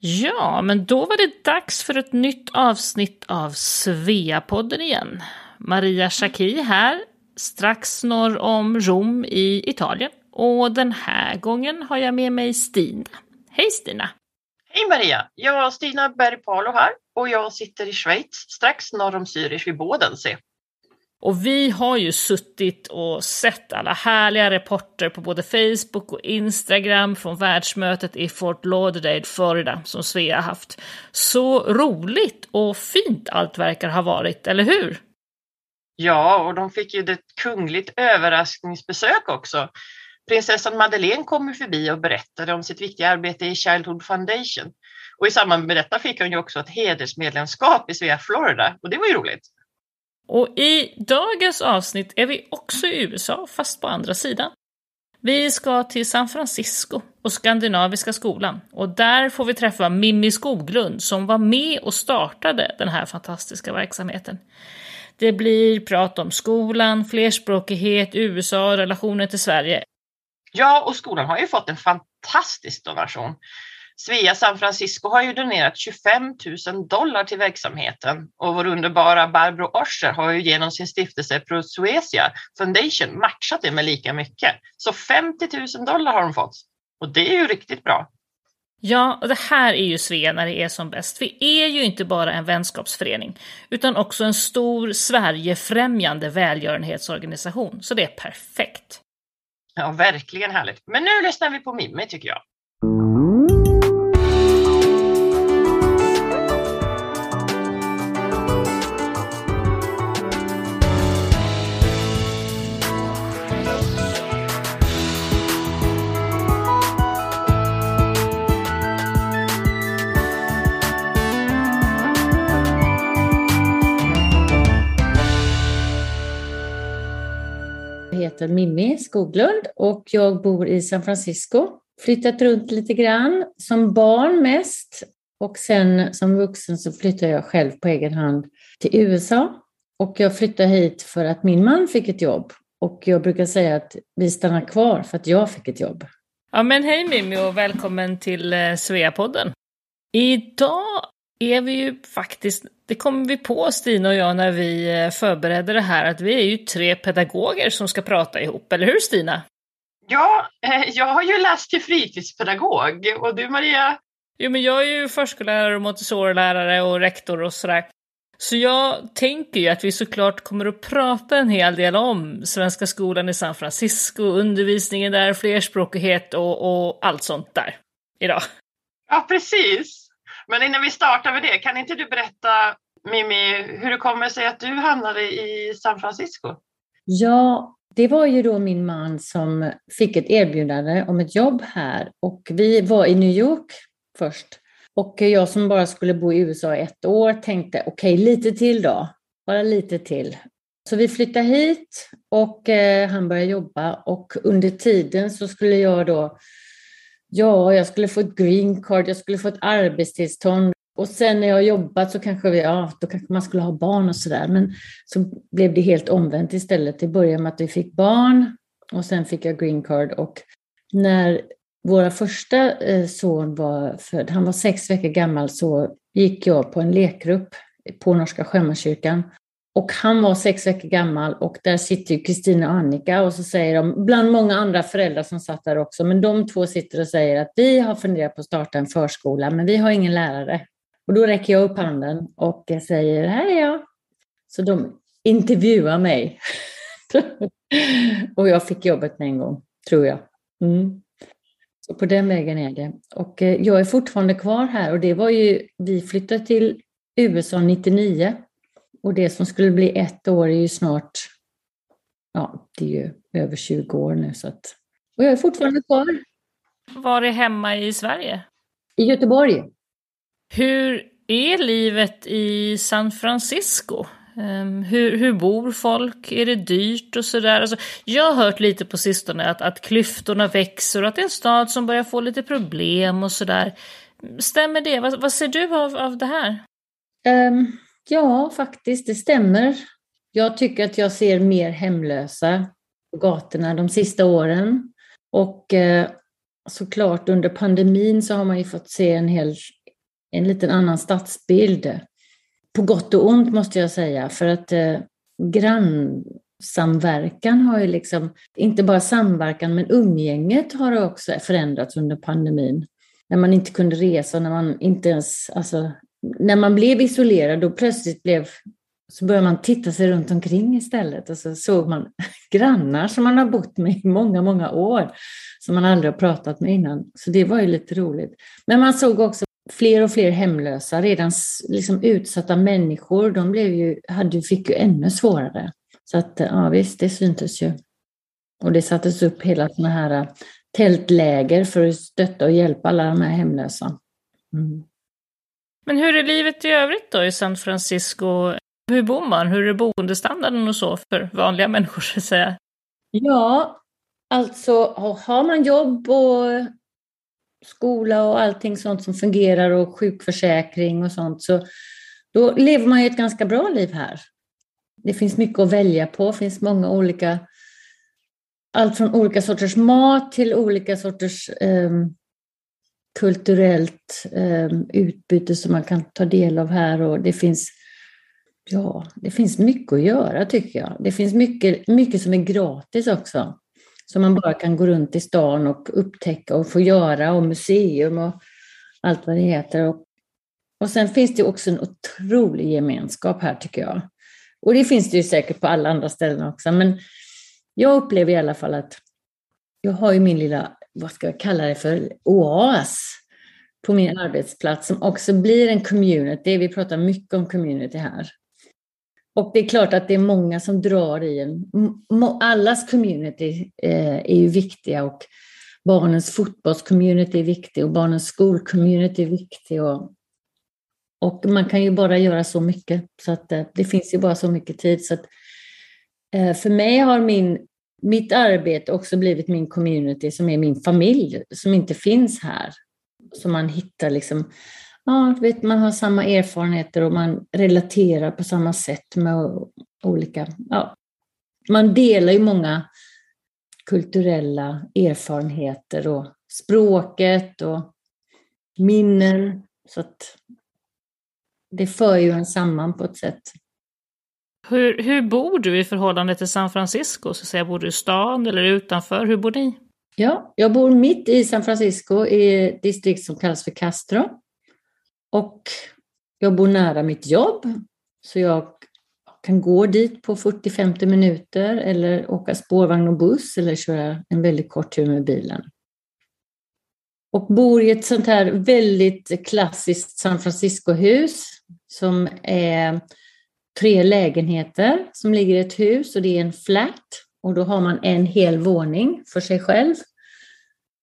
Ja, men då var det dags för ett nytt avsnitt av Sveapodden igen. Maria Schacki här, strax norr om Rom i Italien. Och den här gången har jag med mig Stina. Hej Stina! Hej Maria! Jag är Stina Bergpalo här och jag sitter i Schweiz, strax norr om Zürich vid Bodensee. Och vi har ju suttit och sett alla härliga rapporter på både Facebook och Instagram från världsmötet i Fort Lauderdale, Florida, som Svea haft. Så roligt och fint allt verkar ha varit, eller hur? Ja, och de fick ju ett kungligt överraskningsbesök också. Prinsessan Madeleine kom ju förbi och berättade om sitt viktiga arbete i Childhood Foundation. Och i samband med detta fick hon ju också ett hedersmedlemskap i Svea Florida och det var ju roligt. Och i dagens avsnitt är vi också i USA, fast på andra sidan. Vi ska till San Francisco och Skandinaviska skolan och där får vi träffa Mimmi Skoglund som var med och startade den här fantastiska verksamheten. Det blir prat om skolan, flerspråkighet, USA och relationen till Sverige. Ja, och skolan har ju fått en fantastisk donation. Svea San Francisco har ju donerat 25 000 dollar till verksamheten och vår underbara Barbro Oscher har ju genom sin stiftelse Prosuesia Foundation matchat det med lika mycket. Så 50 000 dollar har de fått och det är ju riktigt bra. Ja, och det här är ju Svea när det är som bäst. Vi är ju inte bara en vänskapsförening, utan också en stor Sverigefrämjande välgörenhetsorganisation, så det är perfekt. Ja, verkligen härligt. Men nu lyssnar vi på Mimmi tycker jag. Heter Mimmi Skoglund och jag bor i San Francisco. Flyttat runt lite grann, som barn mest. Och sen som vuxen så flyttade jag själv på egen hand till USA. Och jag flyttade hit för att min man fick ett jobb. Och jag brukar säga att vi stannar kvar för att jag fick ett jobb. Ja men hej Mimmi och välkommen till eh, Sveapodden. Idag är vi ju faktiskt, det kom vi på Stina och jag när vi eh, förberedde det här, att vi är ju tre pedagoger som ska prata ihop, eller hur Stina? Ja, eh, jag har ju läst till fritidspedagog och du Maria? Jo men jag är ju förskollärare och montessorilärare och rektor och sådär. Så jag tänker ju att vi såklart kommer att prata en hel del om Svenska skolan i San Francisco, undervisningen där, flerspråkighet och, och allt sånt där idag. Ja, precis. Men innan vi startar med det, kan inte du berätta Mimi hur det kommer sig att du hamnade i San Francisco? Ja, det var ju då min man som fick ett erbjudande om ett jobb här och vi var i New York först. Och jag som bara skulle bo i USA ett år tänkte okej, okay, lite till då, bara lite till. Så vi flyttade hit och eh, han började jobba och under tiden så skulle jag då Ja, jag skulle få ett green card, jag skulle få ett arbetstillstånd och sen när jag jobbat så kanske, vi, ja, då kanske man skulle ha barn och sådär. Men så blev det helt omvänt istället. Det började med att vi fick barn och sen fick jag green card. Och när vår första eh, son var född, han var sex veckor gammal, så gick jag på en lekgrupp på Norska Sjömanskyrkan och han var sex veckor gammal och där sitter ju Kristina och Annika och så säger de, bland många andra föräldrar som satt där också, men de två sitter och säger att vi har funderat på att starta en förskola, men vi har ingen lärare. Och då räcker jag upp handen och jag säger, här är jag. Så de intervjuar mig. och jag fick jobbet med en gång, tror jag. Mm. Så på den vägen är det. Och eh, jag är fortfarande kvar här och det var ju, vi flyttade till USA 99 och det som skulle bli ett år är ju snart, ja, det är ju över 20 år nu så att, och jag är fortfarande kvar. Var är hemma i Sverige? I Göteborg. Hur är livet i San Francisco? Um, hur, hur bor folk? Är det dyrt och sådär? Alltså, jag har hört lite på sistone att, att klyftorna växer och att det är en stad som börjar få lite problem och sådär. Stämmer det? Vad, vad ser du av, av det här? Um, Ja, faktiskt, det stämmer. Jag tycker att jag ser mer hemlösa på gatorna de sista åren. Och eh, såklart under pandemin så har man ju fått se en hel, en liten annan stadsbild. På gott och ont måste jag säga, för att eh, grannsamverkan har ju liksom, inte bara samverkan, men umgänget har också förändrats under pandemin. När man inte kunde resa, när man inte ens, alltså, när man blev isolerad, då plötsligt blev så började man titta sig runt omkring istället och så såg man grannar som man har bott med i många, många år, som man aldrig har pratat med innan. Så det var ju lite roligt. Men man såg också fler och fler hemlösa, redan liksom utsatta människor, de blev ju, hade, fick ju ännu svårare. Så att ja visst, det syntes ju. Och det sattes upp hela sådana här äh, tältläger för att stötta och hjälpa alla de här hemlösa. Mm. Men hur är livet i övrigt då i San Francisco? Hur bor man? Hur är boendestandarden och så för vanliga människor så att säga? Ja, alltså har man jobb och skola och allting sånt som fungerar och sjukförsäkring och sånt så då lever man ju ett ganska bra liv här. Det finns mycket att välja på, det finns många olika allt från olika sorters mat till olika sorters eh, kulturellt eh, utbyte som man kan ta del av här och det finns Ja, det finns mycket att göra tycker jag. Det finns mycket, mycket som är gratis också. Som man bara kan gå runt i stan och upptäcka och få göra och museum och allt vad det heter. Och, och sen finns det också en otrolig gemenskap här tycker jag. Och det finns det ju säkert på alla andra ställen också. Men jag upplever i alla fall att jag har ju min lilla, vad ska jag kalla det för, oas på min arbetsplats som också blir en community. Vi pratar mycket om community här. Och det är klart att det är många som drar i en. Allas community eh, är ju viktiga och barnens fotbollscommunity är viktig och barnens skolcommunity är viktig. Och, och man kan ju bara göra så mycket så att eh, det finns ju bara så mycket tid. Så att, eh, för mig har min, mitt arbete också blivit min community som är min familj som inte finns här. Så man hittar liksom ja, vet, man har samma erfarenheter och man relaterar på samma sätt med olika... Ja. Man delar ju många kulturella erfarenheter och språket och minnen. Så att det för ju en samman på ett sätt. Hur, hur bor du i förhållande till San Francisco? Så säga, bor du i stan eller utanför? Hur bor ni? Ja, jag bor mitt i San Francisco i ett distrikt som kallas för Castro. Och jag bor nära mitt jobb, så jag kan gå dit på 40-50 minuter eller åka spårvagn och buss eller köra en väldigt kort tur med bilen. Och bor i ett sånt här väldigt klassiskt San Francisco-hus som är tre lägenheter som ligger i ett hus och det är en flat och då har man en hel våning för sig själv.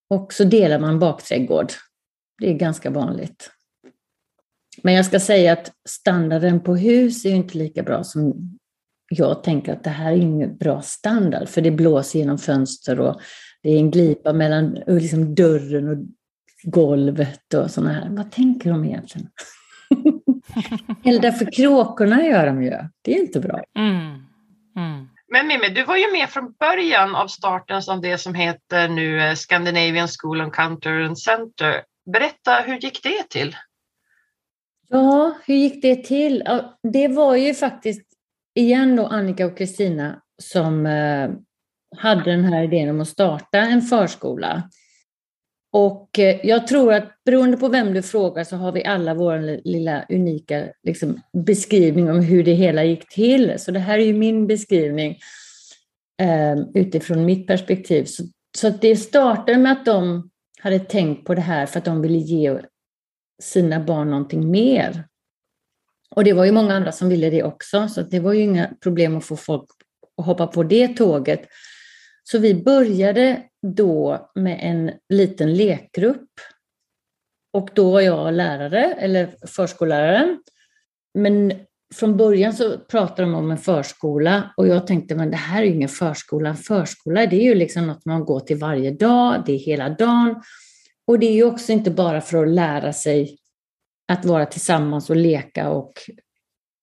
Och så delar man bakträdgård. Det är ganska vanligt. Men jag ska säga att standarden på hus är inte lika bra som jag tänker att det här är ingen bra standard, för det blåser genom fönster och det är en glipa mellan liksom dörren och golvet och sådana här. Vad tänker de egentligen? Elda för kråkorna gör de ju. Det är inte bra. Mm. Mm. Men Mimmi, du var ju med från början av starten som det som heter nu eh, Scandinavian School and Counter and Center. Berätta, hur gick det till? Ja, hur gick det till? Det var ju faktiskt igen då Annika och Kristina som eh, hade den här idén om att starta en förskola. Och eh, jag tror att beroende på vem du frågar så har vi alla vår lilla unika liksom, beskrivning om hur det hela gick till. Så det här är ju min beskrivning eh, utifrån mitt perspektiv. Så, så det startade med att de hade tänkt på det här för att de ville ge sina barn någonting mer. Och det var ju många andra som ville det också, så det var ju inga problem att få folk att hoppa på det tåget. Så vi började då med en liten lekgrupp. Och då var jag lärare, eller förskolläraren. Men från början så pratade de om en förskola och jag tänkte, men det här är ju ingen förskola. En förskola, det är ju liksom något man går till varje dag, det är hela dagen. Och det är ju också inte bara för att lära sig att vara tillsammans och leka och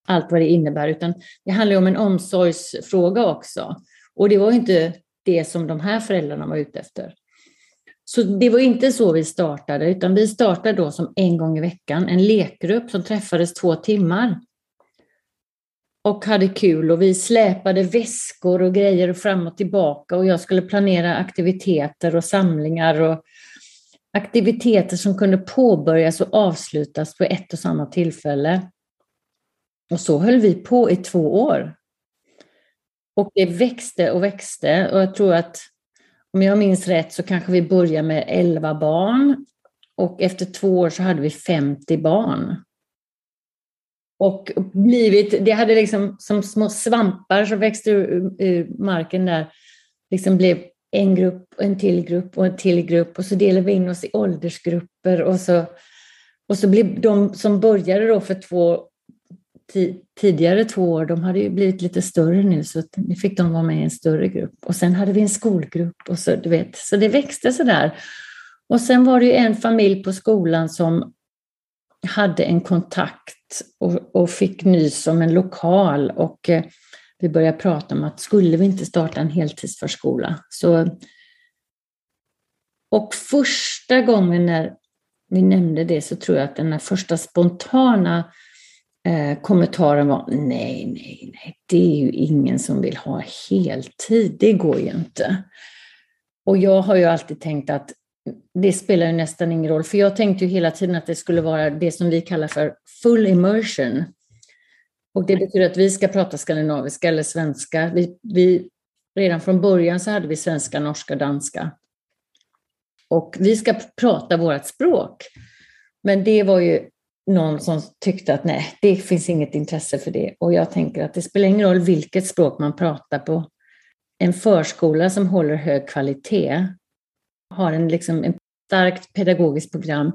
allt vad det innebär, utan det handlar om en omsorgsfråga också. Och det var inte det som de här föräldrarna var ute efter. Så det var inte så vi startade, utan vi startade då som en gång i veckan, en lekgrupp som träffades två timmar. Och hade kul och vi släpade väskor och grejer fram och tillbaka och jag skulle planera aktiviteter och samlingar och aktiviteter som kunde påbörjas och avslutas på ett och samma tillfälle. Och så höll vi på i två år. Och det växte och växte. Och jag tror att om jag minns rätt så kanske vi började med 11 barn. Och efter två år så hade vi 50 barn. Och blivit, det hade liksom som små svampar som växte ur, ur marken där, liksom blev en grupp, en till grupp och en till grupp. Och så delade vi in oss i åldersgrupper och så, och så blev de som började då för två tidigare två år, de hade ju blivit lite större nu så nu fick de vara med i en större grupp. Och sen hade vi en skolgrupp och så, du vet, så det växte sådär. Och sen var det ju en familj på skolan som hade en kontakt och, och fick nys om en lokal och eh, vi började prata om att skulle vi inte starta en heltidsförskola? Så, och första gången när vi nämnde det så tror jag att den här första spontana eh, kommentaren var nej, nej, nej, det är ju ingen som vill ha heltid, det går ju inte. Och jag har ju alltid tänkt att det spelar ju nästan ingen roll, för jag tänkte ju hela tiden att det skulle vara det som vi kallar för full immersion. Och det betyder att vi ska prata skandinaviska eller svenska. Vi, vi, redan från början så hade vi svenska, norska, danska. Och vi ska prata vårt språk. Men det var ju någon som tyckte att nej, det finns inget intresse för det. Och jag tänker att det spelar ingen roll vilket språk man pratar på. En förskola som håller hög kvalitet, har en, liksom, en starkt pedagogiskt program,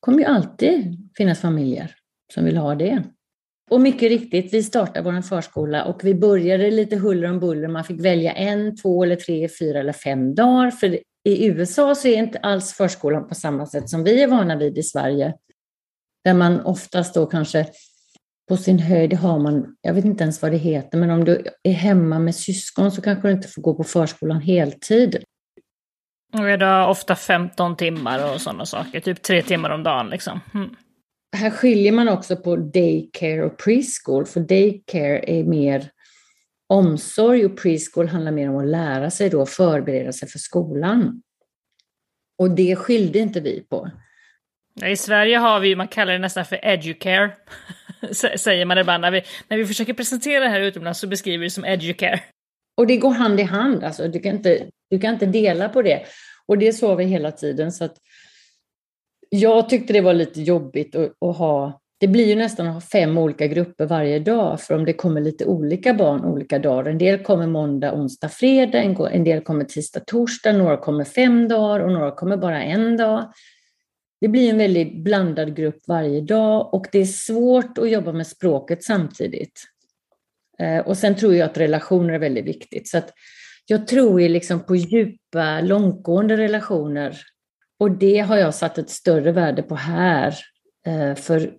kommer ju alltid finnas familjer som vill ha det. Och mycket riktigt, vi startade vår förskola och vi började lite huller om buller. Man fick välja en, två eller tre, fyra eller fem dagar. För i USA så är inte alls förskolan på samma sätt som vi är vana vid i Sverige. Där man oftast då kanske på sin höjd har man, jag vet inte ens vad det heter, men om du är hemma med syskon så kanske du inte får gå på förskolan heltid. Och är det ofta 15 timmar och sådana saker, typ tre timmar om dagen liksom. Mm. Här skiljer man också på daycare och preschool, för daycare är mer omsorg och preschool handlar mer om att lära sig då, förbereda sig för skolan. Och det skilde inte vi på. I Sverige har vi, man kallar det nästan för educare. Säger man ibland. När vi, när vi försöker presentera det här utomlands så beskriver vi det som educare. Och det går hand i hand, alltså, du, kan inte, du kan inte dela på det. Och det såg vi hela tiden. Så att jag tyckte det var lite jobbigt att, att ha det blir ju nästan att ha fem olika grupper varje dag, för om det kommer lite olika barn olika dagar. En del kommer måndag, onsdag, fredag, en del kommer tisdag, torsdag, några kommer fem dagar och några kommer bara en dag. Det blir en väldigt blandad grupp varje dag och det är svårt att jobba med språket samtidigt. Eh, och sen tror jag att relationer är väldigt viktigt. Så att jag tror ju liksom på djupa, långtgående relationer. Och det har jag satt ett större värde på här. Eh, för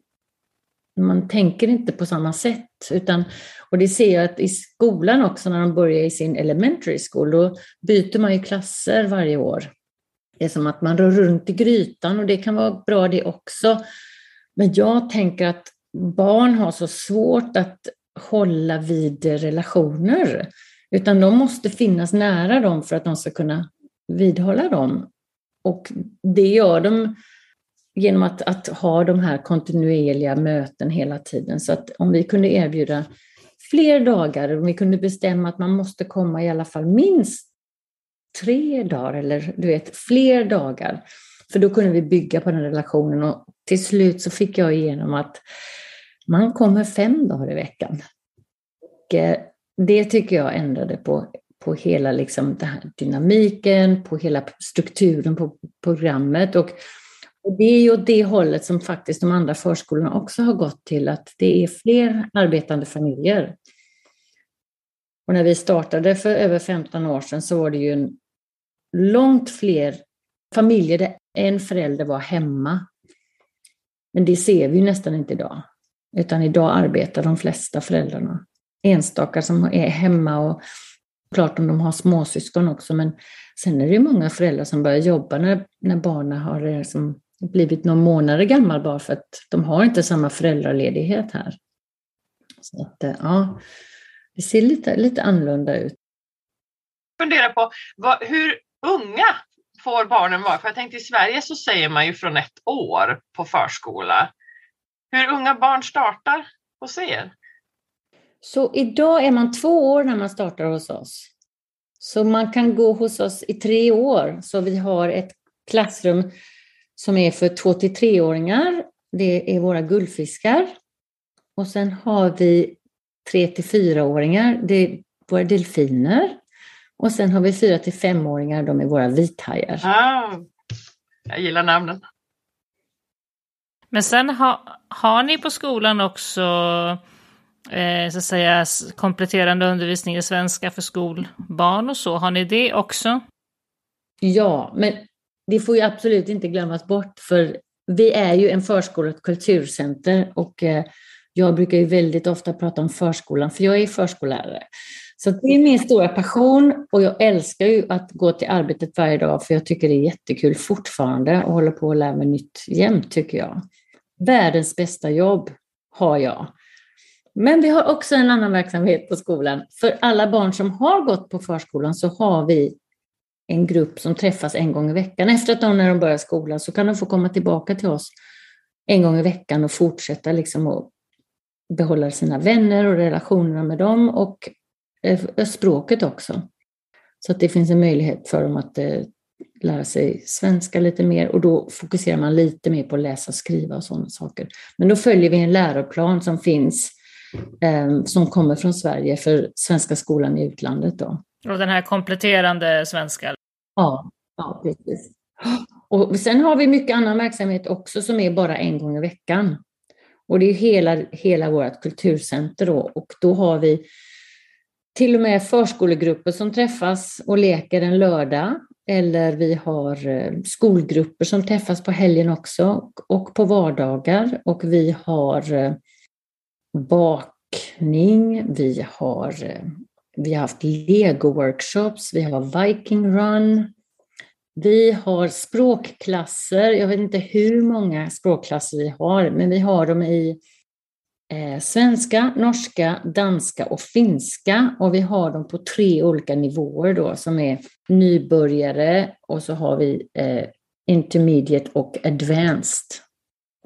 man tänker inte på samma sätt. Utan, och det ser jag att i skolan också, när de börjar i sin elementary school, då byter man ju klasser varje år. Det är som att man rör runt i grytan och det kan vara bra det också. Men jag tänker att barn har så svårt att hålla vid relationer. Utan de måste finnas nära dem för att de ska kunna vidhålla dem. Och det gör de genom att, att ha de här kontinuerliga möten hela tiden. Så att om vi kunde erbjuda fler dagar, om vi kunde bestämma att man måste komma i alla fall minst tre dagar eller du vet, fler dagar. För då kunde vi bygga på den relationen och till slut så fick jag igenom att man kommer fem dagar i veckan. Och eh, det tycker jag ändrade på, på hela liksom den här dynamiken, på hela strukturen på programmet. Och, och det är ju åt det hållet som faktiskt de andra förskolorna också har gått till, att det är fler arbetande familjer. Och när vi startade för över 15 år sedan så var det ju en långt fler familjer där en förälder var hemma. Men det ser vi nästan inte idag. Utan idag arbetar de flesta föräldrarna. Enstaka som är hemma och Klart om de har småsyskon också, men sen är det ju många föräldrar som börjar jobba när, när barnen har liksom blivit några månader gammal bara för att de har inte samma föräldraledighet här. Så att, eh, ja, det ser lite, lite annorlunda ut. Fundera på vad, hur unga får barnen vara? För jag tänkte i Sverige så säger man ju från ett år på förskola. Hur unga barn startar hos er? Så idag är man två år när man startar hos oss. Så man kan gå hos oss i tre år. Så vi har ett klassrum som är för två till treåringar. Det är våra guldfiskar. Och sen har vi tre till fyraåringar, det är våra delfiner. Och sen har vi fyra till femåringar, de är våra vithajar. Ah, jag gillar namnen. Men sen ha, har ni på skolan också eh, så att säga, kompletterande undervisning i svenska för skolbarn och så. Har ni det också? Ja, men det får ju absolut inte glömmas bort för vi är ju en förskola och ett kulturcenter och eh, jag brukar ju väldigt ofta prata om förskolan för jag är förskollärare. Så det är min stora passion och jag älskar ju att gå till arbetet varje dag för jag tycker det är jättekul fortfarande och håller på att lära mig nytt jämt tycker jag. Världens bästa jobb har jag. Men vi har också en annan verksamhet på skolan. För alla barn som har gått på förskolan så har vi en grupp som träffas en gång i veckan. Efter att de när de börjar skolan så kan de få komma tillbaka till oss en gång i veckan och fortsätta liksom att behålla sina vänner och relationerna med dem och eh, språket också. Så att det finns en möjlighet för dem att eh, lära sig svenska lite mer och då fokuserar man lite mer på att läsa, skriva och sådana saker. Men då följer vi en läroplan som finns eh, som kommer från Sverige för Svenska skolan i utlandet. Då. Och den här kompletterande svenska? Ja, ja precis. Och sen har vi mycket annan verksamhet också som är bara en gång i veckan. Och det är hela, hela vårt kulturcenter då och då har vi till och med förskolegrupper som träffas och leker en lördag. Eller vi har eh, skolgrupper som träffas på helgen också och på vardagar. Och vi har eh, bakning, vi har, eh, vi har haft lego-workshops, vi har Viking Run, vi har språkklasser. Jag vet inte hur många språkklasser vi har, men vi har dem i eh, svenska, norska, danska och finska. Och vi har dem på tre olika nivåer då, som är nybörjare och så har vi eh, intermediate och advanced.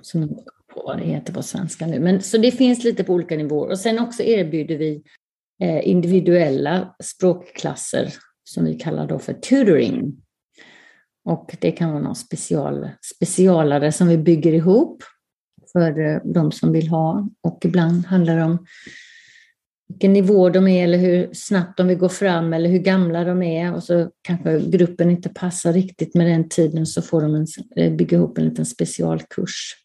Som på vad det heter på svenska nu. Men, så det finns lite på olika nivåer. Och sen också erbjuder vi eh, individuella språkklasser som vi kallar då för tutoring. Och det kan vara någon special, specialare som vi bygger ihop för eh, de som vill ha. Och ibland handlar det om vilken nivå de är eller hur snabbt de vill gå fram eller hur gamla de är. Och så kanske gruppen inte passar riktigt med den tiden så får de en, eh, bygga ihop en liten specialkurs.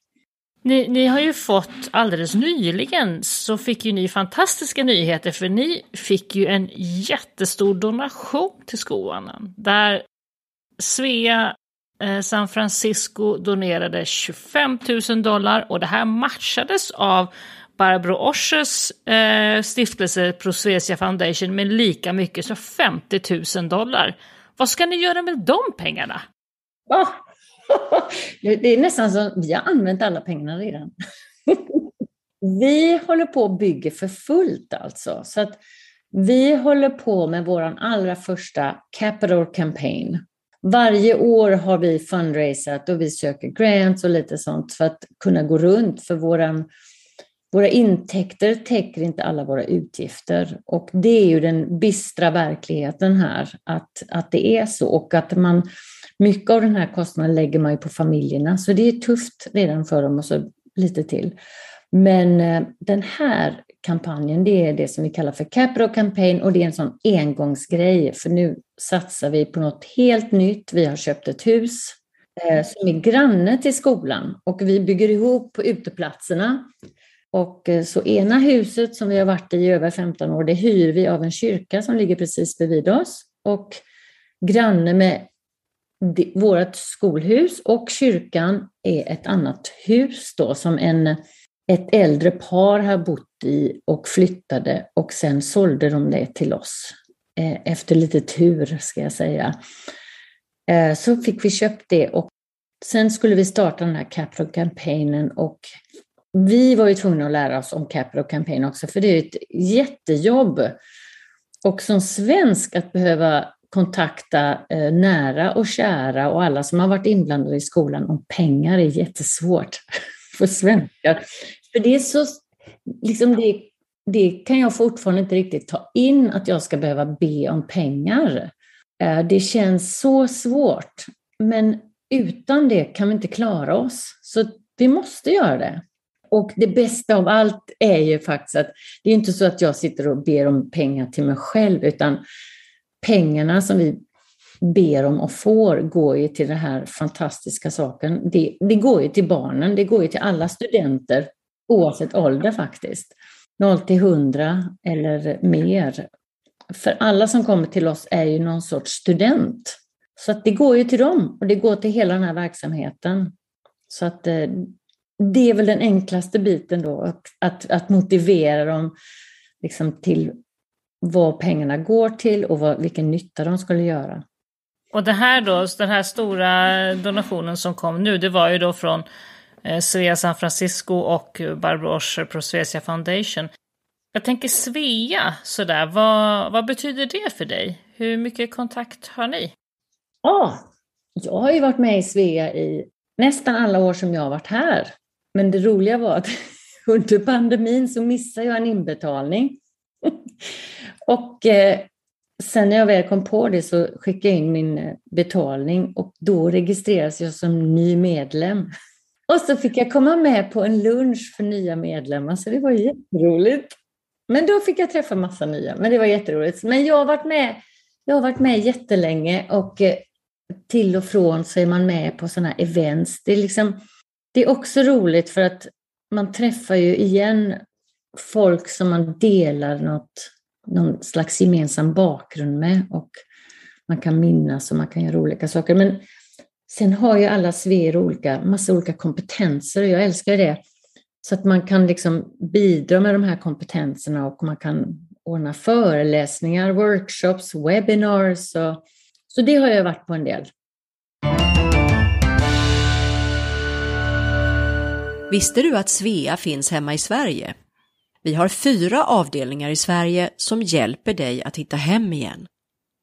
Ni, ni, har ju fått alldeles nyligen så fick ju ni fantastiska nyheter för ni fick ju en jättestor donation till skolan. Där Svea eh, San Francisco donerade 25 000 dollar och det här matchades av Barbro Oschers eh, stiftelse Prosvecia Foundation med lika mycket, så 50 000 dollar. Vad ska ni göra med de pengarna? Oh. Det är nästan så vi har använt alla pengarna redan. Vi håller på att bygga för fullt alltså. Så att vi håller på med vår allra första Capital Campaign. Varje år har vi fundraisat och vi söker grants och lite sånt för att kunna gå runt för våran, våra intäkter täcker inte alla våra utgifter. Och det är ju den bistra verkligheten här, att, att det är så och att man mycket av den här kostnaden lägger man ju på familjerna, så det är tufft redan för dem och så lite till. Men eh, den här kampanjen, det är det som vi kallar för Capro Campaign och det är en sån engångsgrej, för nu satsar vi på något helt nytt. Vi har köpt ett hus eh, som är granne till skolan och vi bygger ihop på uteplatserna. Och eh, så ena huset som vi har varit i i över 15 år, det hyr vi av en kyrka som ligger precis bredvid oss. Och granne med vårt skolhus och kyrkan är ett annat hus då som en, ett äldre par har bott i och flyttade och sen sålde de det till oss eh, efter lite tur ska jag säga, eh, så fick vi köpt det och sen skulle vi starta den här Capro-kampanjen och vi var ju tvungna att lära oss om Capro-kampanjen också, för det är ett jättejobb. Och som svensk att behöva kontakta eh, nära och kära och alla som har varit inblandade i skolan om pengar är jättesvårt för svenskar. För det är så, liksom det, det kan jag fortfarande inte riktigt ta in att jag ska behöva be om pengar. Eh, det känns så svårt. Men utan det kan vi inte klara oss. Så vi måste göra det. Och det bästa av allt är ju faktiskt att det är inte så att jag sitter och ber om pengar till mig själv, utan pengarna som vi ber om och får går ju till den här fantastiska saken. Det, det går ju till barnen, det går ju till alla studenter oavsett ålder faktiskt. 0 till 100 eller mer. För alla som kommer till oss är ju någon sorts student. Så att det går ju till dem och det går till hela den här verksamheten. Så att eh, det är väl den enklaste biten då, att, att, att motivera dem liksom till vad pengarna går till och vad, vilken nytta de skulle göra. Och det här då, den här stora donationen som kom nu, det var ju då från eh, Eh, Svea San Francisco och Barbro Oscher på Svecia Foundation. Jag tänker Svea, sådär, vad, vad betyder det för dig? Hur mycket kontakt har ni? Ja, jag har ju varit med i Svea i nästan alla år som jag har varit här. Men det roliga var att under pandemin så missade jag en inbetalning. och eh, sen när jag väl kom på det så skickade jag in min eh, betalning och då registrerades jag som ny medlem. Och så fick jag komma med på en lunch för nya medlemmar, så det var jätteroligt. Men då fick jag träffa massa nya, men det var jätteroligt. Men jag har varit med, jag har varit med jättelänge och eh, till och från så är man med på sådana här events. Det är, liksom, det är också roligt för att man träffar ju igen folk som man delar något, någon slags gemensam bakgrund med och man kan minnas och man kan göra olika saker. Men sen har ju alla Sver olika, massa olika kompetenser och jag älskar det. Så att man kan liksom bidra med de här kompetenserna och man kan ordna föreläsningar, workshops, webinars. Och, så det har jag varit på en del. Visste du att Svea finns hemma i Sverige? Vi har fyra avdelningar i Sverige som hjälper dig att hitta hem igen.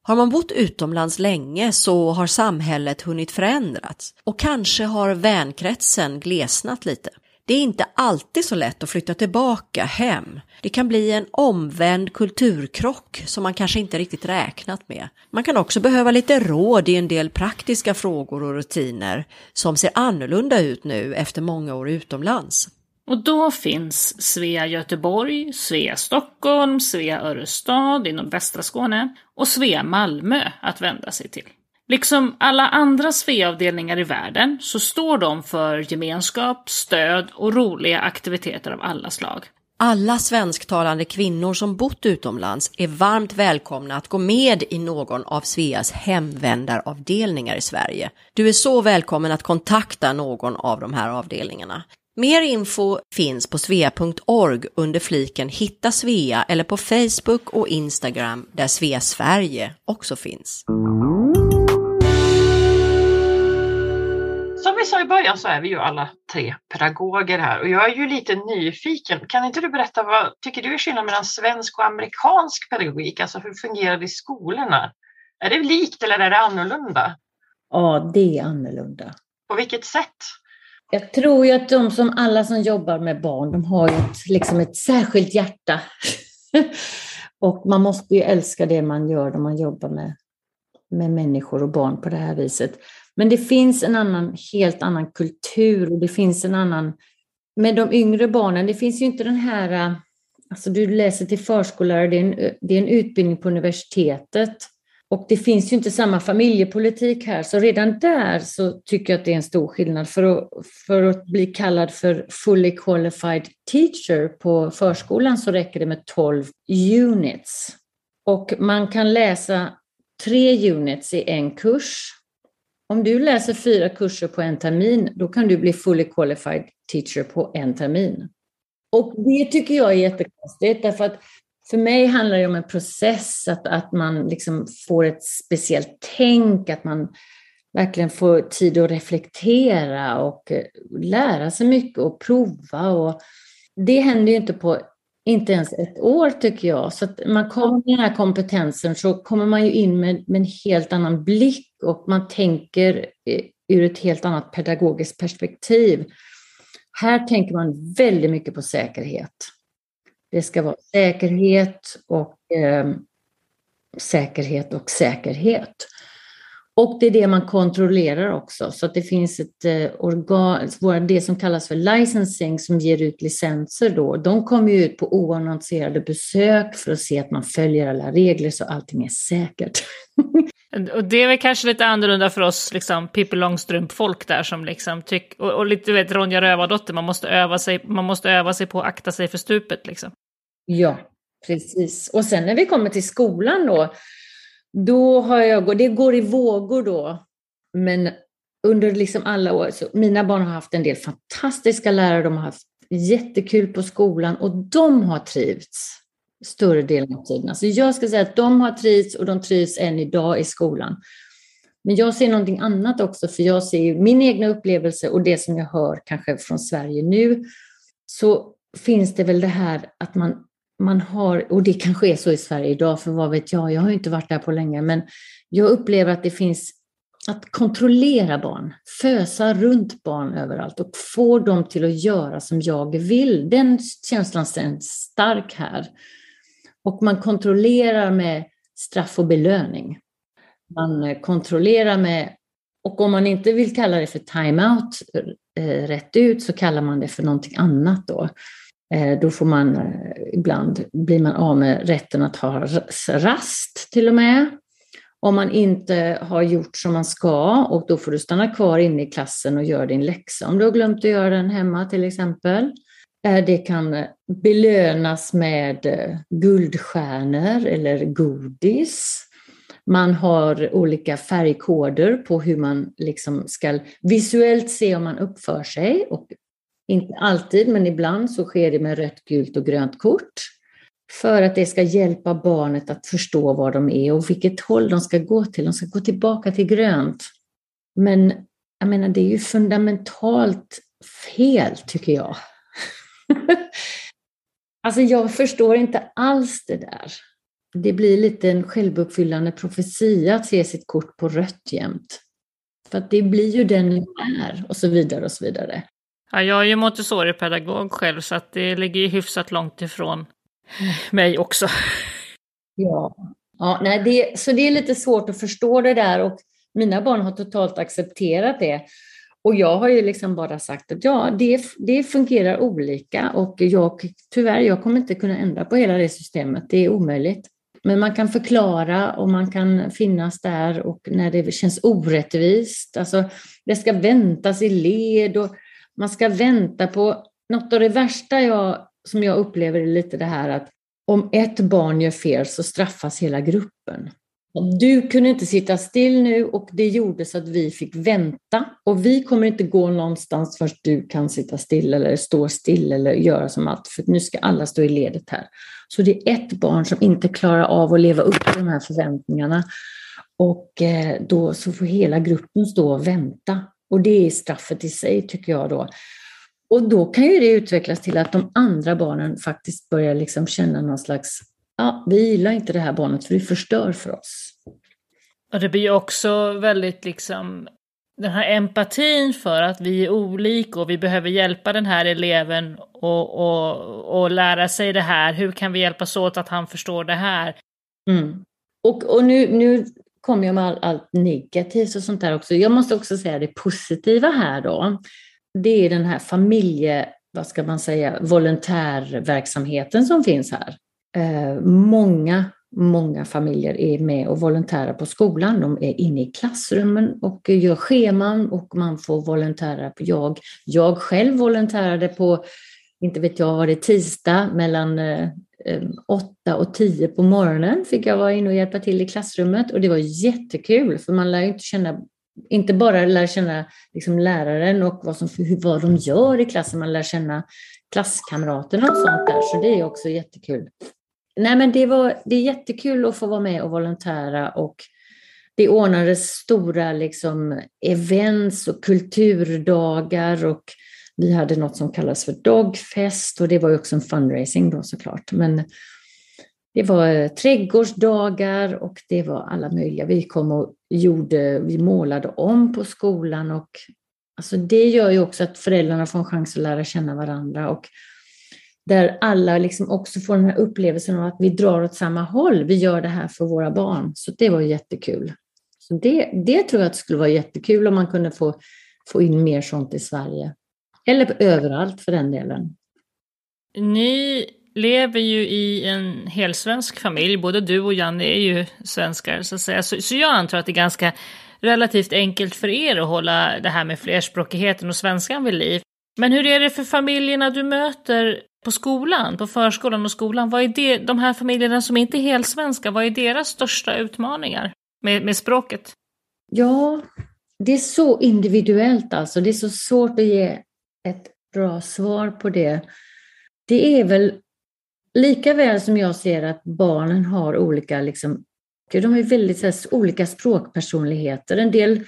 Har man bott utomlands länge så har samhället hunnit förändrats och kanske har vänkretsen glesnat lite. Det är inte alltid så lätt att flytta tillbaka hem. Det kan bli en omvänd kulturkrock som man kanske inte riktigt räknat med. Man kan också behöva lite råd i en del praktiska frågor och rutiner som ser annorlunda ut nu efter många år utomlands. Och då finns Svea Göteborg, Svea Stockholm, Svea Örestad inom västra Skåne och Svea Malmö att vända sig till. Liksom alla andra Svea-avdelningar i världen så står de för gemenskap, stöd och roliga aktiviteter av alla slag. Alla svensktalande kvinnor som bott utomlands är varmt välkomna att gå med i någon av Sveas hemvändaravdelningar i Sverige. Du är så välkommen att kontakta någon av de här avdelningarna. Mer info finns på svea.org under fliken Hitta Svea eller på Facebook och Instagram där Svea Sverige också finns. Som vi sa i början så är vi ju alla tre pedagoger här och jag är ju lite nyfiken. Kan inte du berätta vad tycker du är skillnaden mellan svensk och amerikansk pedagogik? Alltså hur fungerar det i skolorna? Är det likt eller är det annorlunda? Ja, det är annorlunda. På vilket sätt? Jag tror ju att de som alla som jobbar med barn, de har ju ett, liksom ett särskilt hjärta. och man måste ju älska det man gör när man jobbar med, med människor och barn på det här viset. Men det finns en annan, helt annan kultur och det finns en annan... Med de yngre barnen, det finns ju inte den här... Eh, alltså du läser till förskollärare, det är en, eh, det är en utbildning på universitetet. Och det finns ju inte samma familjepolitik här, så redan där så tycker jag att det är en stor skillnad. För att, för att bli kallad för fully qualified teacher på förskolan så räcker det med 12 units. Och man kan läsa tre units i en kurs. Om du läser fyra kurser på en termin, då kan du bli fully qualified teacher på en termin. Och det tycker jag är jättekonstigt, därför att för mig handlar det om en process, att, att man liksom får ett speciellt tänk, att man verkligen får tid att reflektera och eh, lära sig mycket och prova. Och det händer ju inte på inte ens ett år tycker jag. Så att man kommer med den här kompetensen så kommer man ju in med, med en helt annan blick och man tänker eh, ur ett helt annat pedagogiskt perspektiv. Här tänker man väldigt mycket på säkerhet. Det ska vara säkerhet och eh, säkerhet och säkerhet. Och det är det man kontrollerar också, så att det finns ett eh, organ, det som kallas för licensing som ger ut licenser då. De kommer ju ut på oannonserade besök för att se att man följer alla regler så allting är säkert. Och det är väl kanske lite annorlunda för oss, liksom Pippi Långstrump-folk där som liksom tycker, och, och lite, du vet, Ronja Rövardotter, man måste öva sig, man måste öva sig på att akta sig för stupet liksom. Ja, precis. Och sen när vi kommer till skolan då, då har jag, det går i vågor då, men under liksom alla år, så mina barn har haft en del fantastiska lärare, de har haft jättekul på skolan och de har trivts större delen av tiden. Alltså jag ska säga att de har trivts och de trivs än idag i skolan. Men jag ser någonting annat också, för jag ser min egna upplevelse och det som jag hör kanske från Sverige nu, så finns det väl det här att man man har, och det kanske är så i Sverige idag, för vad vet jag, jag har inte varit där på länge, men jag upplever att det finns att kontrollera barn, fösa runt barn överallt och få dem till att göra som jag vill. Den känslan är stark här. Och man kontrollerar med straff och belöning. Man kontrollerar med, och om man inte vill kalla det för time-out eh, rätt ut så kallar man det för någonting annat då. Eh, då får man eh, ibland, blir man av med rätten att ha rast till och med. Om man inte har gjort som man ska och då får du stanna kvar inne i klassen och göra din läxa om du har glömt att göra den hemma till exempel. Eh, det kan belönas med guldstjärnor eller godis. Man har olika färgkoder på hur man liksom ska visuellt se om man uppför sig och inte alltid, men ibland så sker det med rött, gult och grönt kort. För att det ska hjälpa barnet att förstå var de är och vilket håll de ska gå till. De ska gå tillbaka till grönt. Men jag menar, det är ju fundamentalt fel, tycker jag. alltså, jag förstår inte alls det där. Det blir lite en självuppfyllande profetia att se sitt kort på rött jämt. För att det blir ju den är och så vidare och så vidare. Ja, jag är ju Montessori-pedagog själv så att det ligger ju hyfsat långt ifrån mig också. Ja, ja nej, det, så det är lite svårt att förstå det där och mina barn har totalt accepterat det. Och jag har ju liksom bara sagt att ja, det, det fungerar olika och jag, tyvärr, jag kommer inte kunna ändra på hela det systemet. Det är omöjligt. Men man kan förklara och man kan finnas där och när det känns orättvist. Alltså, det ska väntas i led och man ska vänta på något av det värsta jag, som jag upplever är lite det här att om ett barn gör fel så straffas hela gruppen. Du kunde inte sitta still nu och det gjorde så att vi fick vänta och vi kommer inte gå någonstans förrän du kan sitta still eller stå still eller göra som allt för nu ska alla stå i ledet här. Så det är ett barn som inte klarar av att leva upp till de här förväntningarna och eh, då så får hela gruppen stå och vänta och det är straffet i sig tycker jag då. Och då kan ju det utvecklas till att de andra barnen faktiskt börjar liksom känna någon slags, ja, vi gillar inte det här barnet för det förstör för oss. Och det blir också väldigt liksom den här empatin för att vi är olika och vi behöver hjälpa den här eleven och, och, och lära sig det här. Hur kan vi hjälpas åt att han förstår det här? Mm. Och, och nu, nu kommer jag med allt all negativt och sånt där också. Jag måste också säga det positiva här då. Det är den här familje, vad ska man säga, volontärverksamheten som finns här. Eh, många, många familjer är med och volontärer på skolan. De är inne i klassrummen och gör scheman och man får volontära. på jag. Jag själv volontärade på, inte vet jag, var det tisdag mellan eh, Eh, 8 och 10 på morgonen fick jag vara inne och hjälpa till i klassrummet och det var jättekul för man lär inte känna inte bara lär känna liksom läraren och vad, som, vad de gör i klassen, man lär känna klasskamraterna och sånt där, så det är också jättekul. nej men det, var, det är jättekul att få vara med och volontära och det ordnades stora liksom, events och kulturdagar och vi hade något som kallas för Dogfest och det var ju också en fundraising då såklart. Men det var trädgårdsdagar och det var alla möjliga. Vi kom och gjorde, vi målade om på skolan och alltså det gör ju också att föräldrarna får en chans att lära känna varandra och där alla liksom också får den här upplevelsen av att vi drar åt samma håll. Vi gör det här för våra barn. Så det var jättekul. Så det, det tror jag att skulle vara jättekul om man kunde få, få in mer sånt i Sverige. Eller överallt för den delen. Ni lever ju i en helsvensk familj. Både du och Janne är ju svenskar så att säga. Så, så jag antar att det är ganska relativt enkelt för er att hålla det här med flerspråkigheten och svenskan vid liv. Men hur är det för familjerna du möter på skolan, på förskolan och skolan? Vad är det, de här familjerna som inte är helsvenska, vad är deras största utmaningar med, med språket? Ja, det är så individuellt alltså. Det är så svårt att ge ett bra svar på det. Det är väl lika väl som jag ser att barnen har olika, liksom, de har väldigt här, olika språkpersonligheter. En del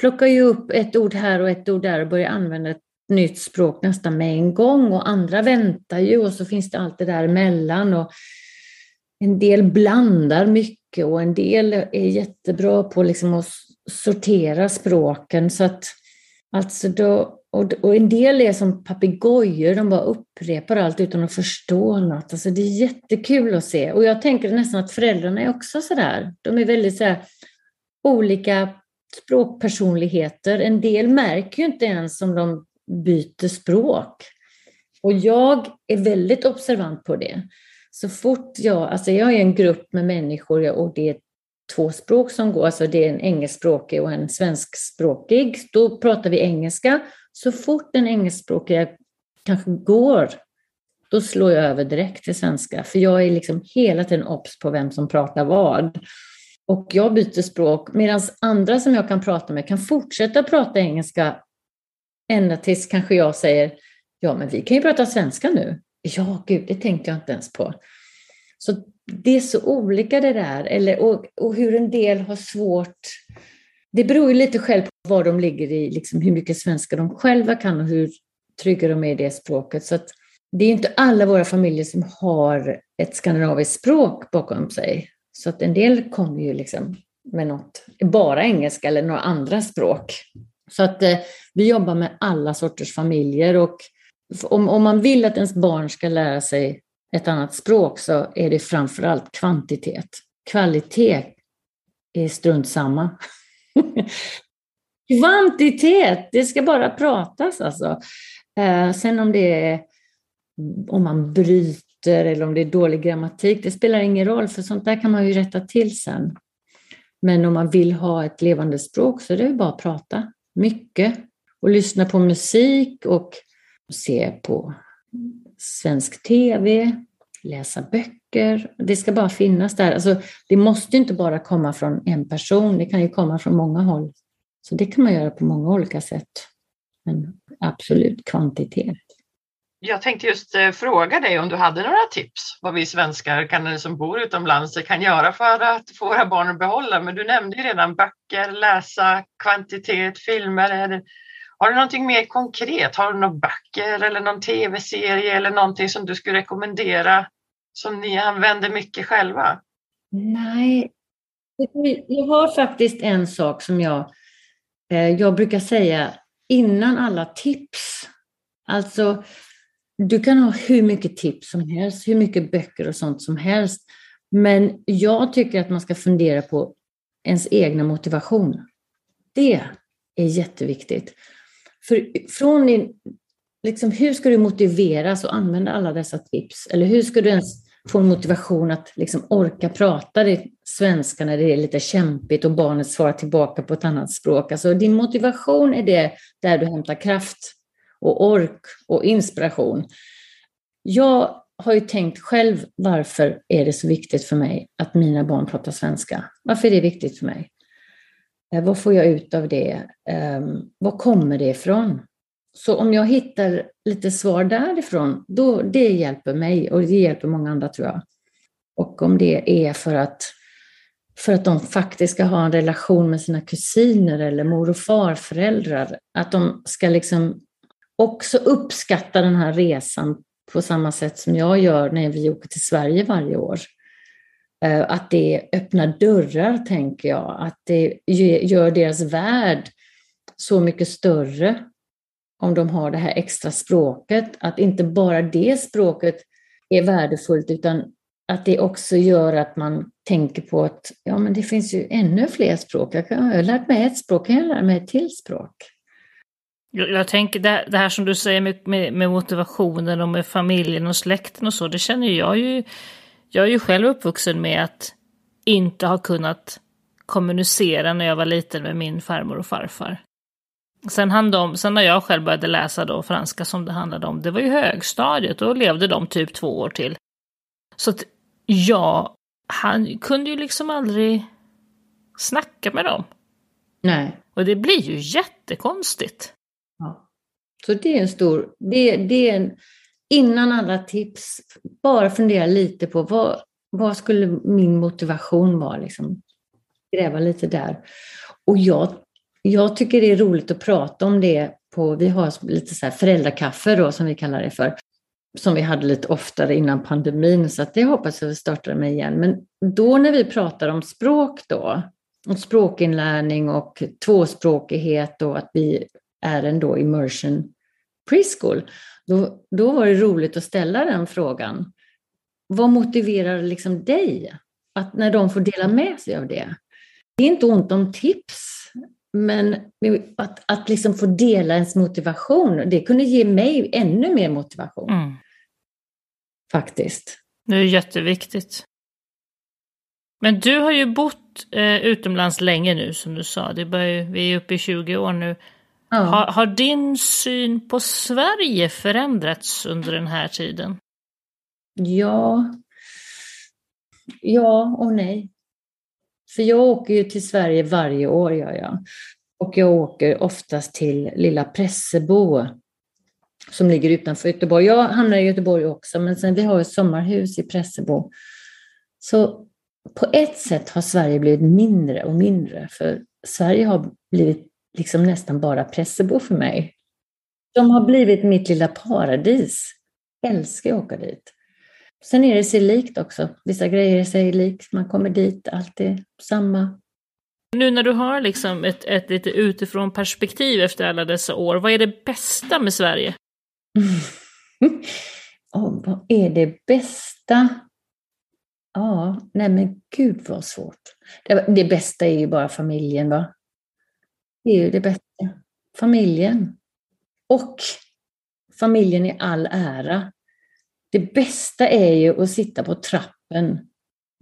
plockar ju upp ett ord här och ett ord där och börjar använda ett nytt språk nästan med en gång och andra väntar ju och så finns det allt det där emellan. Och en del blandar mycket och en del är jättebra på liksom att sortera språken. Så att, alltså då, och, och en del är som papegojor, de bara upprepar allt utan att förstå något. Alltså det är jättekul att se. Och jag tänker nästan att föräldrarna är också sådär. De är väldigt sådär, olika språkpersonligheter. En del märker ju inte ens om de byter språk. Och jag är väldigt observant på det. Så fort jag, alltså jag är en grupp med människor och det är två språk som går, alltså det är en engelskspråkig och en svenskspråkig, då pratar vi engelska. Så fort den engelskspråkiga kanske går, då slår jag över direkt till svenska. För jag är liksom hela tiden obs på vem som pratar vad. Och jag byter språk, medan andra som jag kan prata med kan fortsätta prata engelska ända tills kanske jag säger, ja men vi kan ju prata svenska nu. Ja, gud, det tänkte jag inte ens på. Så det är så olika det där, eller, och, och hur en del har svårt. Det beror ju lite själv på var de ligger i, liksom hur mycket svenska de själva kan och hur trygga de är i det språket. Så att det är inte alla våra familjer som har ett skandinaviskt språk bakom sig. Så att en del kommer ju liksom med något, bara engelska eller några andra språk. Så att eh, vi jobbar med alla sorters familjer och om, om man vill att ens barn ska lära sig ett annat språk så är det framförallt kvantitet. Kvalitet är strunt samma. Kvantitet, det ska bara pratas alltså. Eh, sen om det är om man bryter eller om det är dålig grammatik, det spelar ingen roll för sånt där kan man ju rätta till sen. Men om man vill ha ett levande språk så är det bara att prata mycket och lyssna på musik och se på svensk tv, läsa böcker. Det ska bara finnas där. Alltså, det måste inte bara komma från en person, det kan ju komma från många håll. Så det kan man göra på många olika sätt. Men absolut kvantitet. Jag tänkte just eh, fråga dig om du hade några tips vad vi svenskar kan, som bor utomlands eh, kan göra för att få våra barn att behålla. Men du nämnde ju redan böcker, läsa, kvantitet, filmer. Har du någonting mer konkret? Har du några böcker eller någon tv-serie eller någonting som du skulle rekommendera som ni använder mycket själva? Nej, jag har faktiskt en sak som jag, eh, jag brukar säga innan alla tips. Alltså, du kan ha hur mycket tips som helst, hur mycket böcker och sånt som helst. Men jag tycker att man ska fundera på ens egna motivation. Det är jätteviktigt. För från din, liksom, hur ska du motiveras att använda alla dessa tips? Eller hur ska du ens få motivation att liksom orka prata det svenska när det är lite kämpigt och barnet svarar tillbaka på ett annat språk? Alltså din motivation är det där du hämtar kraft och ork och inspiration. Jag har ju tänkt själv, varför är det så viktigt för mig att mina barn pratar svenska? Varför är det viktigt för mig? Eh, vad får jag ut av det? Ehm, var kommer det ifrån? Så om jag hittar lite svar därifrån, då, det hjälper mig och det hjälper många andra tror jag. Och om det är för att, för att de faktiskt ska ha en relation med sina kusiner eller mor och farföräldrar. Att de ska liksom också uppskatta den här resan på samma sätt som jag gör när vi åker till Sverige varje år. Eh, att det öppnar dörrar, tänker jag. Att det gör deras värld så mycket större om de har det här extra språket. Att inte bara det språket är värdefullt utan att det också gör att man tänker på att ja, men det finns ju ännu fler språk. Jag, kan, jag har lärt mig ett språk, kan jag lära mig ett till språk? Jag, jag tänker det, det, här som du säger med, med, med, motivationen och med familjen och släkten och så, det känner jag ju. Jag är ju själv uppvuxen med att inte ha kunnat kommunicera när jag var liten med min farmor och farfar. Sen, han de, sen när jag själv började läsa då franska som det handlade om, det var ju högstadiet, då levde de typ två år till. Så att ja, han kunde ju liksom aldrig snacka med dem. Nej. Och det blir ju jättekonstigt. Ja. Så det är en stor, det, det är en, innan alla tips, bara fundera lite på vad, vad skulle min motivation vara? Liksom. Gräva lite där. Och jag jag tycker det är roligt att prata om det på, vi har lite så här föräldrakaffe då som vi kallar det för, som vi hade lite oftare innan pandemin, så att det hoppas jag vi startar med igen. Men då när vi pratar om språk då, om språkinlärning och tvåspråkighet och att vi är en immersion preschool, då, då var det roligt att ställa den frågan. Vad motiverar liksom dig att när de får dela med sig av det? Det är inte ont om tips men att, att liksom få dela ens motivation, det kunde ge mig ännu mer motivation. Mm. Faktiskt. Det är jätteviktigt. Men du har ju bott eh, utomlands länge nu som du sa. Det börjar, vi är uppe i 20 år nu. Ja. Har, har, din syn på Sverige förändrats under den här tiden? Ja. Ja och nej. För jag åker ju till Sverige varje år, gör jag. Och jag åker oftast till lilla Pressebo som ligger utanför Göteborg. Jag hamnar i Göteborg också, men sen vi har ett sommarhus i Pressebo. Så på ett sätt har Sverige blivit mindre och mindre, för Sverige har blivit liksom nästan bara Pressebo för mig. De har blivit mitt lilla paradis. Jag älskar att åka dit. Sen är det sig likt också. Vissa grejer är sig likt. Man kommer dit, allt är samma. Nu när du har liksom ett, ett lite utifrån perspektiv efter alla dessa år, vad är det bästa med Sverige? oh, vad är det bästa? Ja, nej men gud vad svårt. Det, det bästa är ju bara familjen va? Det är ju det bästa. Familjen. Och familjen i all ära. Det bästa är ju att sitta på trappen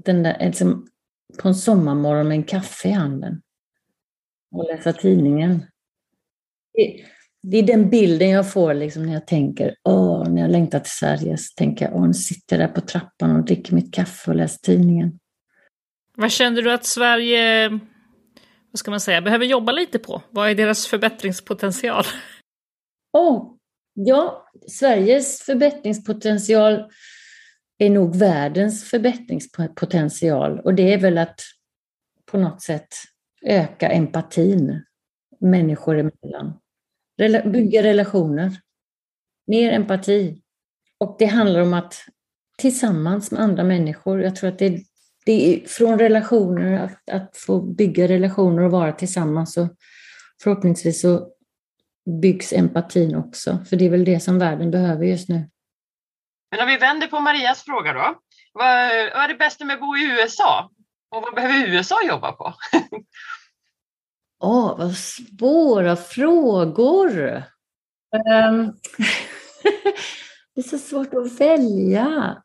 den där, liksom, på en sommarmorgon med en kaffe i handen och läsa tidningen. Det, det är den bilden jag får liksom när jag tänker, åh, när jag längtar till Sverige, så tänker jag, åh, nu sitter jag där på trappan och dricker mitt kaffe och läser tidningen. Vad känner du att Sverige, vad ska man säga, behöver jobba lite på? Vad är deras förbättringspotential? Åh, Ja, Sveriges förbättringspotential är nog världens förbättringspotential och det är väl att på något sätt öka empatin människor emellan. Bygga relationer. Mer empati. Och det handlar om att tillsammans med andra människor, jag tror att det, det är från relationer, att, att få bygga relationer och vara tillsammans och förhoppningsvis så byggs empatin också, för det är väl det som världen behöver just nu. Men om vi vänder på Marias fråga då. Vad, vad är det bästa med att bo i USA? Och vad behöver USA jobba på? Åh, oh, vad svåra frågor! Um, det är så svårt att välja.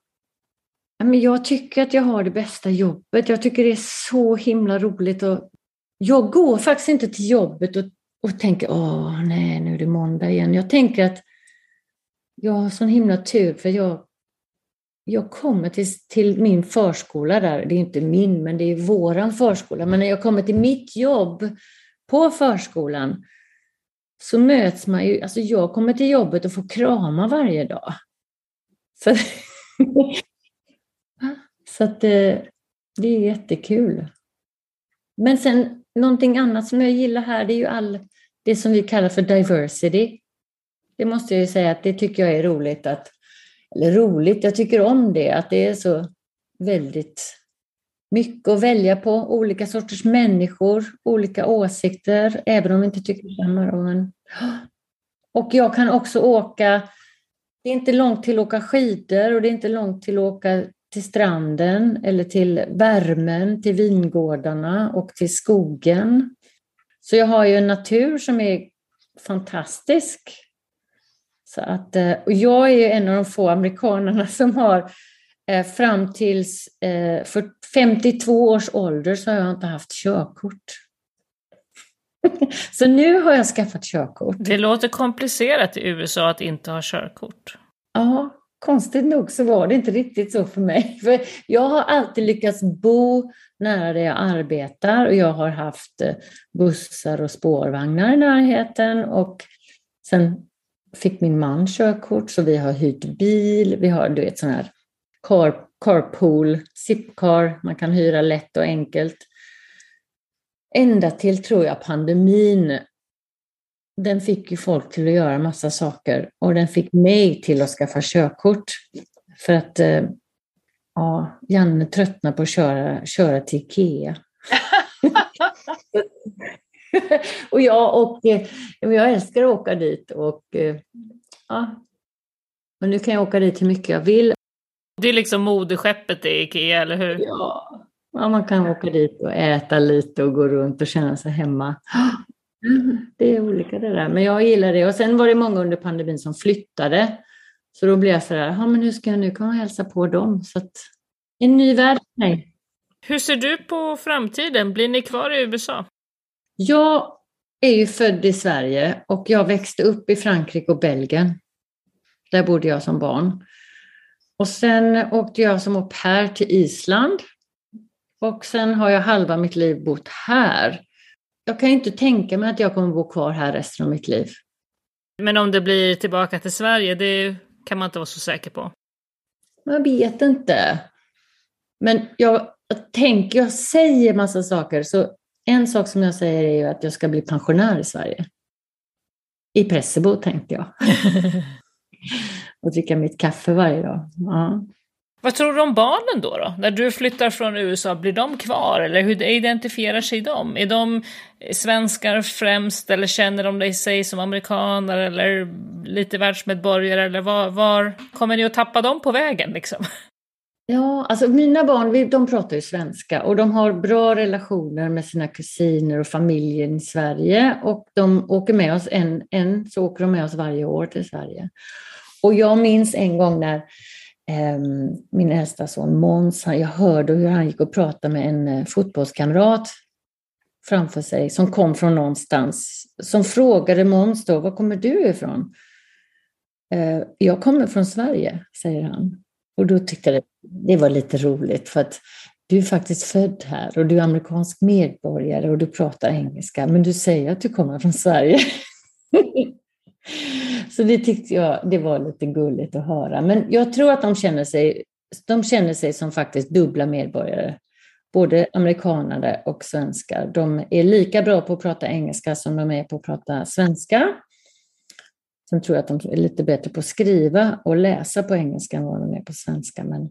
Men jag tycker att jag har det bästa jobbet. Jag tycker det är så himla roligt. Och jag går faktiskt inte till jobbet och och tänker, åh nej, nu är det måndag igen. Jag tänker att jag har sån himla tur för jag, jag kommer till, till min förskola där, det är inte min, men det är våran förskola. Men när jag kommer till mitt jobb på förskolan så möts man ju, alltså jag kommer till jobbet och får krama varje dag. Så, Så att det, det är jättekul. Men sen någonting annat som jag gillar här, det är ju all det som vi kallar för diversity. Det måste jag ju säga att det tycker jag är roligt att, eller roligt, jag tycker om det, att det är så väldigt mycket att välja på, olika sorters människor, olika åsikter, även om vi inte tycker samma. Och jag kan också åka, det är inte långt till att åka skidor och det är inte långt till att åka till stranden eller till värmen, till vingårdarna och till skogen. Så jag har ju en natur som är fantastisk. Så att, eh, och jag är en av de få amerikanerna som har eh, fram tills eh, för 52 års ålder så har jag inte haft körkort. så nu har jag skaffat körkort. Det låter komplicerat i USA att inte ha körkort. Ja, konstigt nog så var det inte riktigt så för mig. För jag har alltid lyckats bo nära där jag arbetar och jag har haft eh, bussar och spårvagnar i närheten och sen fick min man körkort så vi har hyrt bil, vi har du vet sån här car, carpool, zipcar, man kan hyra lätt och enkelt. Ända till, tror jag, pandemin den fick ju folk till att göra massa saker och den fick mig till att skaffa körkort. För att eh, ja, Janne tröttnar på att köra, köra till Ikea. och jag, och, eh, jag älskar att åka dit och eh, ja, men nu kan jag åka dit hur mycket jag vill. Det är liksom moderskeppet i Ikea, eller hur? Ja. ja, man kan åka dit och äta lite och gå runt och känna sig hemma. Det är olika det där, men jag gillar det. Och sen var det många under pandemin som flyttade. Så då blev jag så där, ja men hur ska jag nu komma och hälsa på dem? Så att, en ny värld för mig. Hur ser du på framtiden? Blir ni kvar i USA? Jag är ju född i Sverige och jag växte upp i Frankrike och Belgien. Där bodde jag som barn. Och sen åkte jag som au pair till Island. Och sen har jag halva mitt liv bott här jag kan inte tänka mig att jag kommer bo kvar här resten av mitt liv. Men om det blir tillbaka till Sverige, det kan man inte vara så säker på. Man vet inte. Men jag, jag tänker, jag säger massa saker. Så en sak som jag säger är ju att jag ska bli pensionär i Sverige. I Pressebo tänkte jag. och dricka mitt kaffe varje dag. Ja. Vad tror du om barnen då, då? När du flyttar från USA, blir de kvar eller hur identifierar sig de? Är de svenskar främst eller känner de sig som amerikaner eller lite världsmedborgare eller var, var kommer ni att tappa dem på vägen liksom? Ja, alltså mina barn de pratar ju svenska och de har bra relationer med sina kusiner och familjen i Sverige och de åker med oss, en, en så åker de med oss varje år till Sverige. Och jag minns en gång när Ehm, min äldsta son Måns, jag hörde hur han gick och pratade med en eh, fotbollskamrat framför sig som kom från någonstans. Som frågade Måns då, var kommer du ifrån? Ehm, jag kommer från Sverige, säger han. Och då tyckte jag det var lite roligt för att du är faktiskt född här och du är amerikansk medborgare och du pratar engelska, men du säger att du kommer från Sverige. Så det tyckte jag det var lite gulligt att höra. Men jag tror att de känner sig, de känner sig som faktiskt dubbla medborgare. Både amerikanare och svenskar. De är lika bra på att prata engelska som de är på att prata svenska. Sen tror jag att de är lite bättre på att skriva och läsa på engelska än vad de är på svenska. Men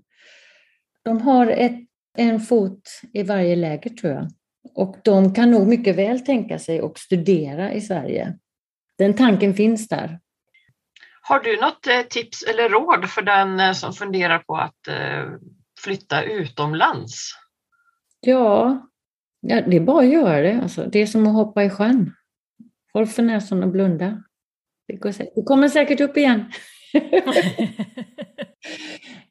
de har ett, en fot i varje läger tror jag. Och de kan nog mycket väl tänka sig att studera i Sverige den tanken finns där. Har du något eh, tips eller råd för den eh, som funderar på att eh, flytta utomlands? Ja, ja det är bara att göra det. Alltså, det är som att hoppa i sjön. Håll för näsan och blunda. Det, säkert. det kommer säkert upp igen.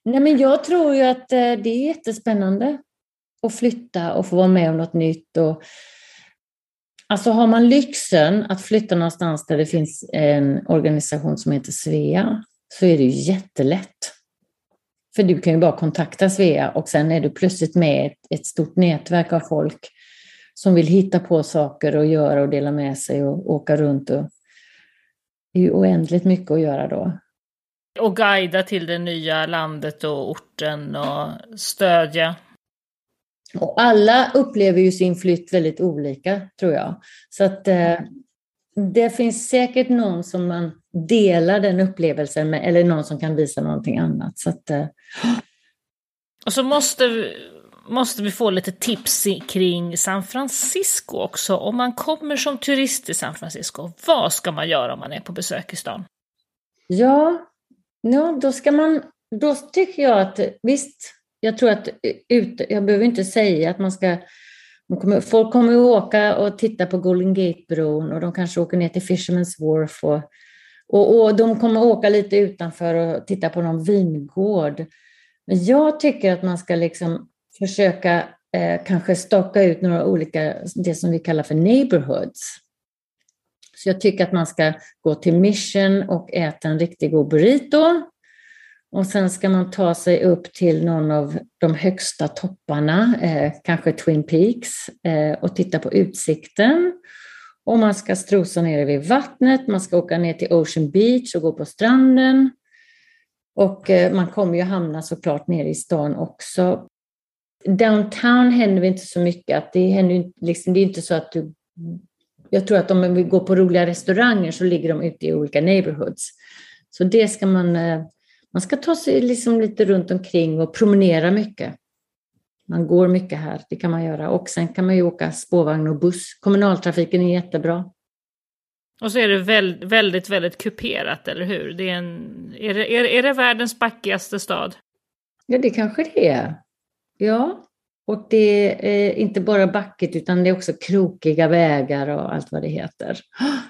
Nej, men jag tror ju att det är jättespännande att flytta och få vara med om något nytt. Och Alltså har man lyxen att flytta någonstans där det finns en organisation som heter Svea så är det ju jättelätt. För du kan ju bara kontakta Svea och sen är du plötsligt med ett, ett stort nätverk av folk som vill hitta på saker och göra och dela med sig och åka runt. Och, det är ju oändligt mycket att göra då. Och guida till det nya landet och orten och stödja. Och alla upplever ju sin flytt väldigt olika, tror jag. Så att eh, det finns säkert någon som man delar den upplevelsen med, eller någon som kan visa någonting annat. Så att, eh. Och så måste vi, måste vi få lite tips kring San Francisco också. Om man kommer som turist till San Francisco, vad ska man göra om man är på besök i stan? Ja, ja då ska man, då tycker jag att visst, jag tror att ut, jag behöver inte säga att man ska Kommer, folk kommer att åka och titta på Golden Gate-bron och de kanske åker ner till Fisherman's Wharf och, och, och de kommer att åka lite utanför och titta på någon vingård. Men jag tycker att man ska liksom försöka eh, kanske staka ut några olika, det som vi kallar för neighborhoods. Så jag tycker att man ska gå till Mission och äta en riktig god burrito. Och sen ska man ta sig upp till någon av de högsta topparna, eh, kanske Twin Peaks, eh, och titta på utsikten. Och man ska strosa ner vid vattnet, man ska åka ner till Ocean Beach och gå på stranden. Och eh, man kommer ju hamna såklart nere i stan också. Downtown händer inte så mycket. Att det, händer, liksom, det är inte så att du... Jag tror att om vi går på roliga restauranger så ligger de ute i olika neighborhoods. Så det ska man eh, man ska ta sig liksom lite runt omkring och promenera mycket. Man går mycket här, det kan man göra. Och sen kan man ju åka spårvagn och buss. Kommunaltrafiken är jättebra. Och så är det väldigt, väldigt, väldigt kuperat, eller hur? Det är, en, är, det, är, är det världens backigaste stad? Ja, det kanske det är. Ja, och det är inte bara backigt utan det är också krokiga vägar och allt vad det heter.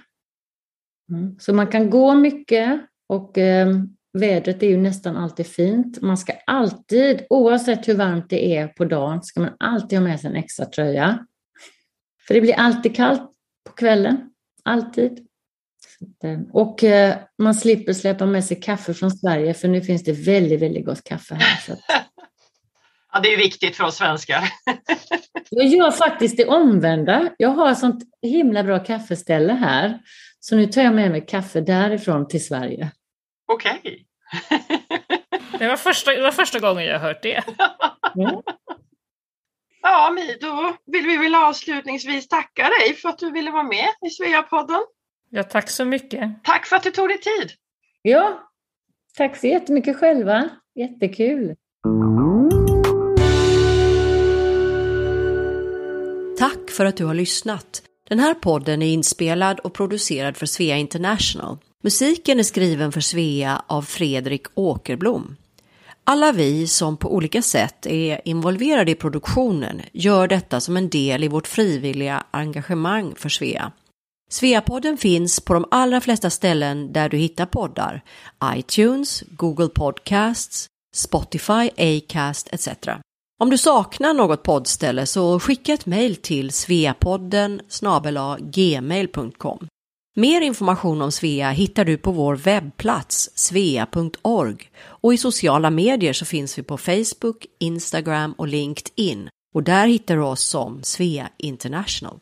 Mm. Så man kan gå mycket och ehm, Vädret är ju nästan alltid fint. Man ska alltid, oavsett hur varmt det är på dagen, ska man alltid ha med sig en extra tröja. För det blir alltid kallt på kvällen. Alltid. Och eh, man slipper släppa med sig kaffe från Sverige för nu finns det väldigt, väldigt gott kaffe här. Ja, det är viktigt för oss svenskar. Jag gör faktiskt det omvända. Jag har ett sånt himla bra kaffeställe här. Så nu tar jag med mig kaffe därifrån till Sverige. Okej. Okay. det, var första, det var första gången jag hört det. Mm. Ja, Mi, då vill vi väl avslutningsvis tacka dig för att du ville vara med i Sveapodden. Ja, tack så mycket. Tack för att du tog dig tid. Ja, tack så jättemycket själva. Jättekul. Tack för att du har lyssnat. Den här podden är inspelad och producerad för Svea International. Musiken är skriven för Svea av Fredrik Åkerblom. Alla vi som på olika sätt är involverade i produktionen gör detta som en del i vårt frivilliga engagemang för Svea. Sveapodden finns på de allra flesta ställen där du hittar poddar. iTunes, Google Podcasts, Spotify, Acast etc. Om du saknar något poddställe så skicka ett mejl till sveapodden gmail.com. Mer information om Svea hittar du på vår webbplats svea.org och i sociala medier så finns vi på Facebook, Instagram och LinkedIn och där hittar du oss som Svea International.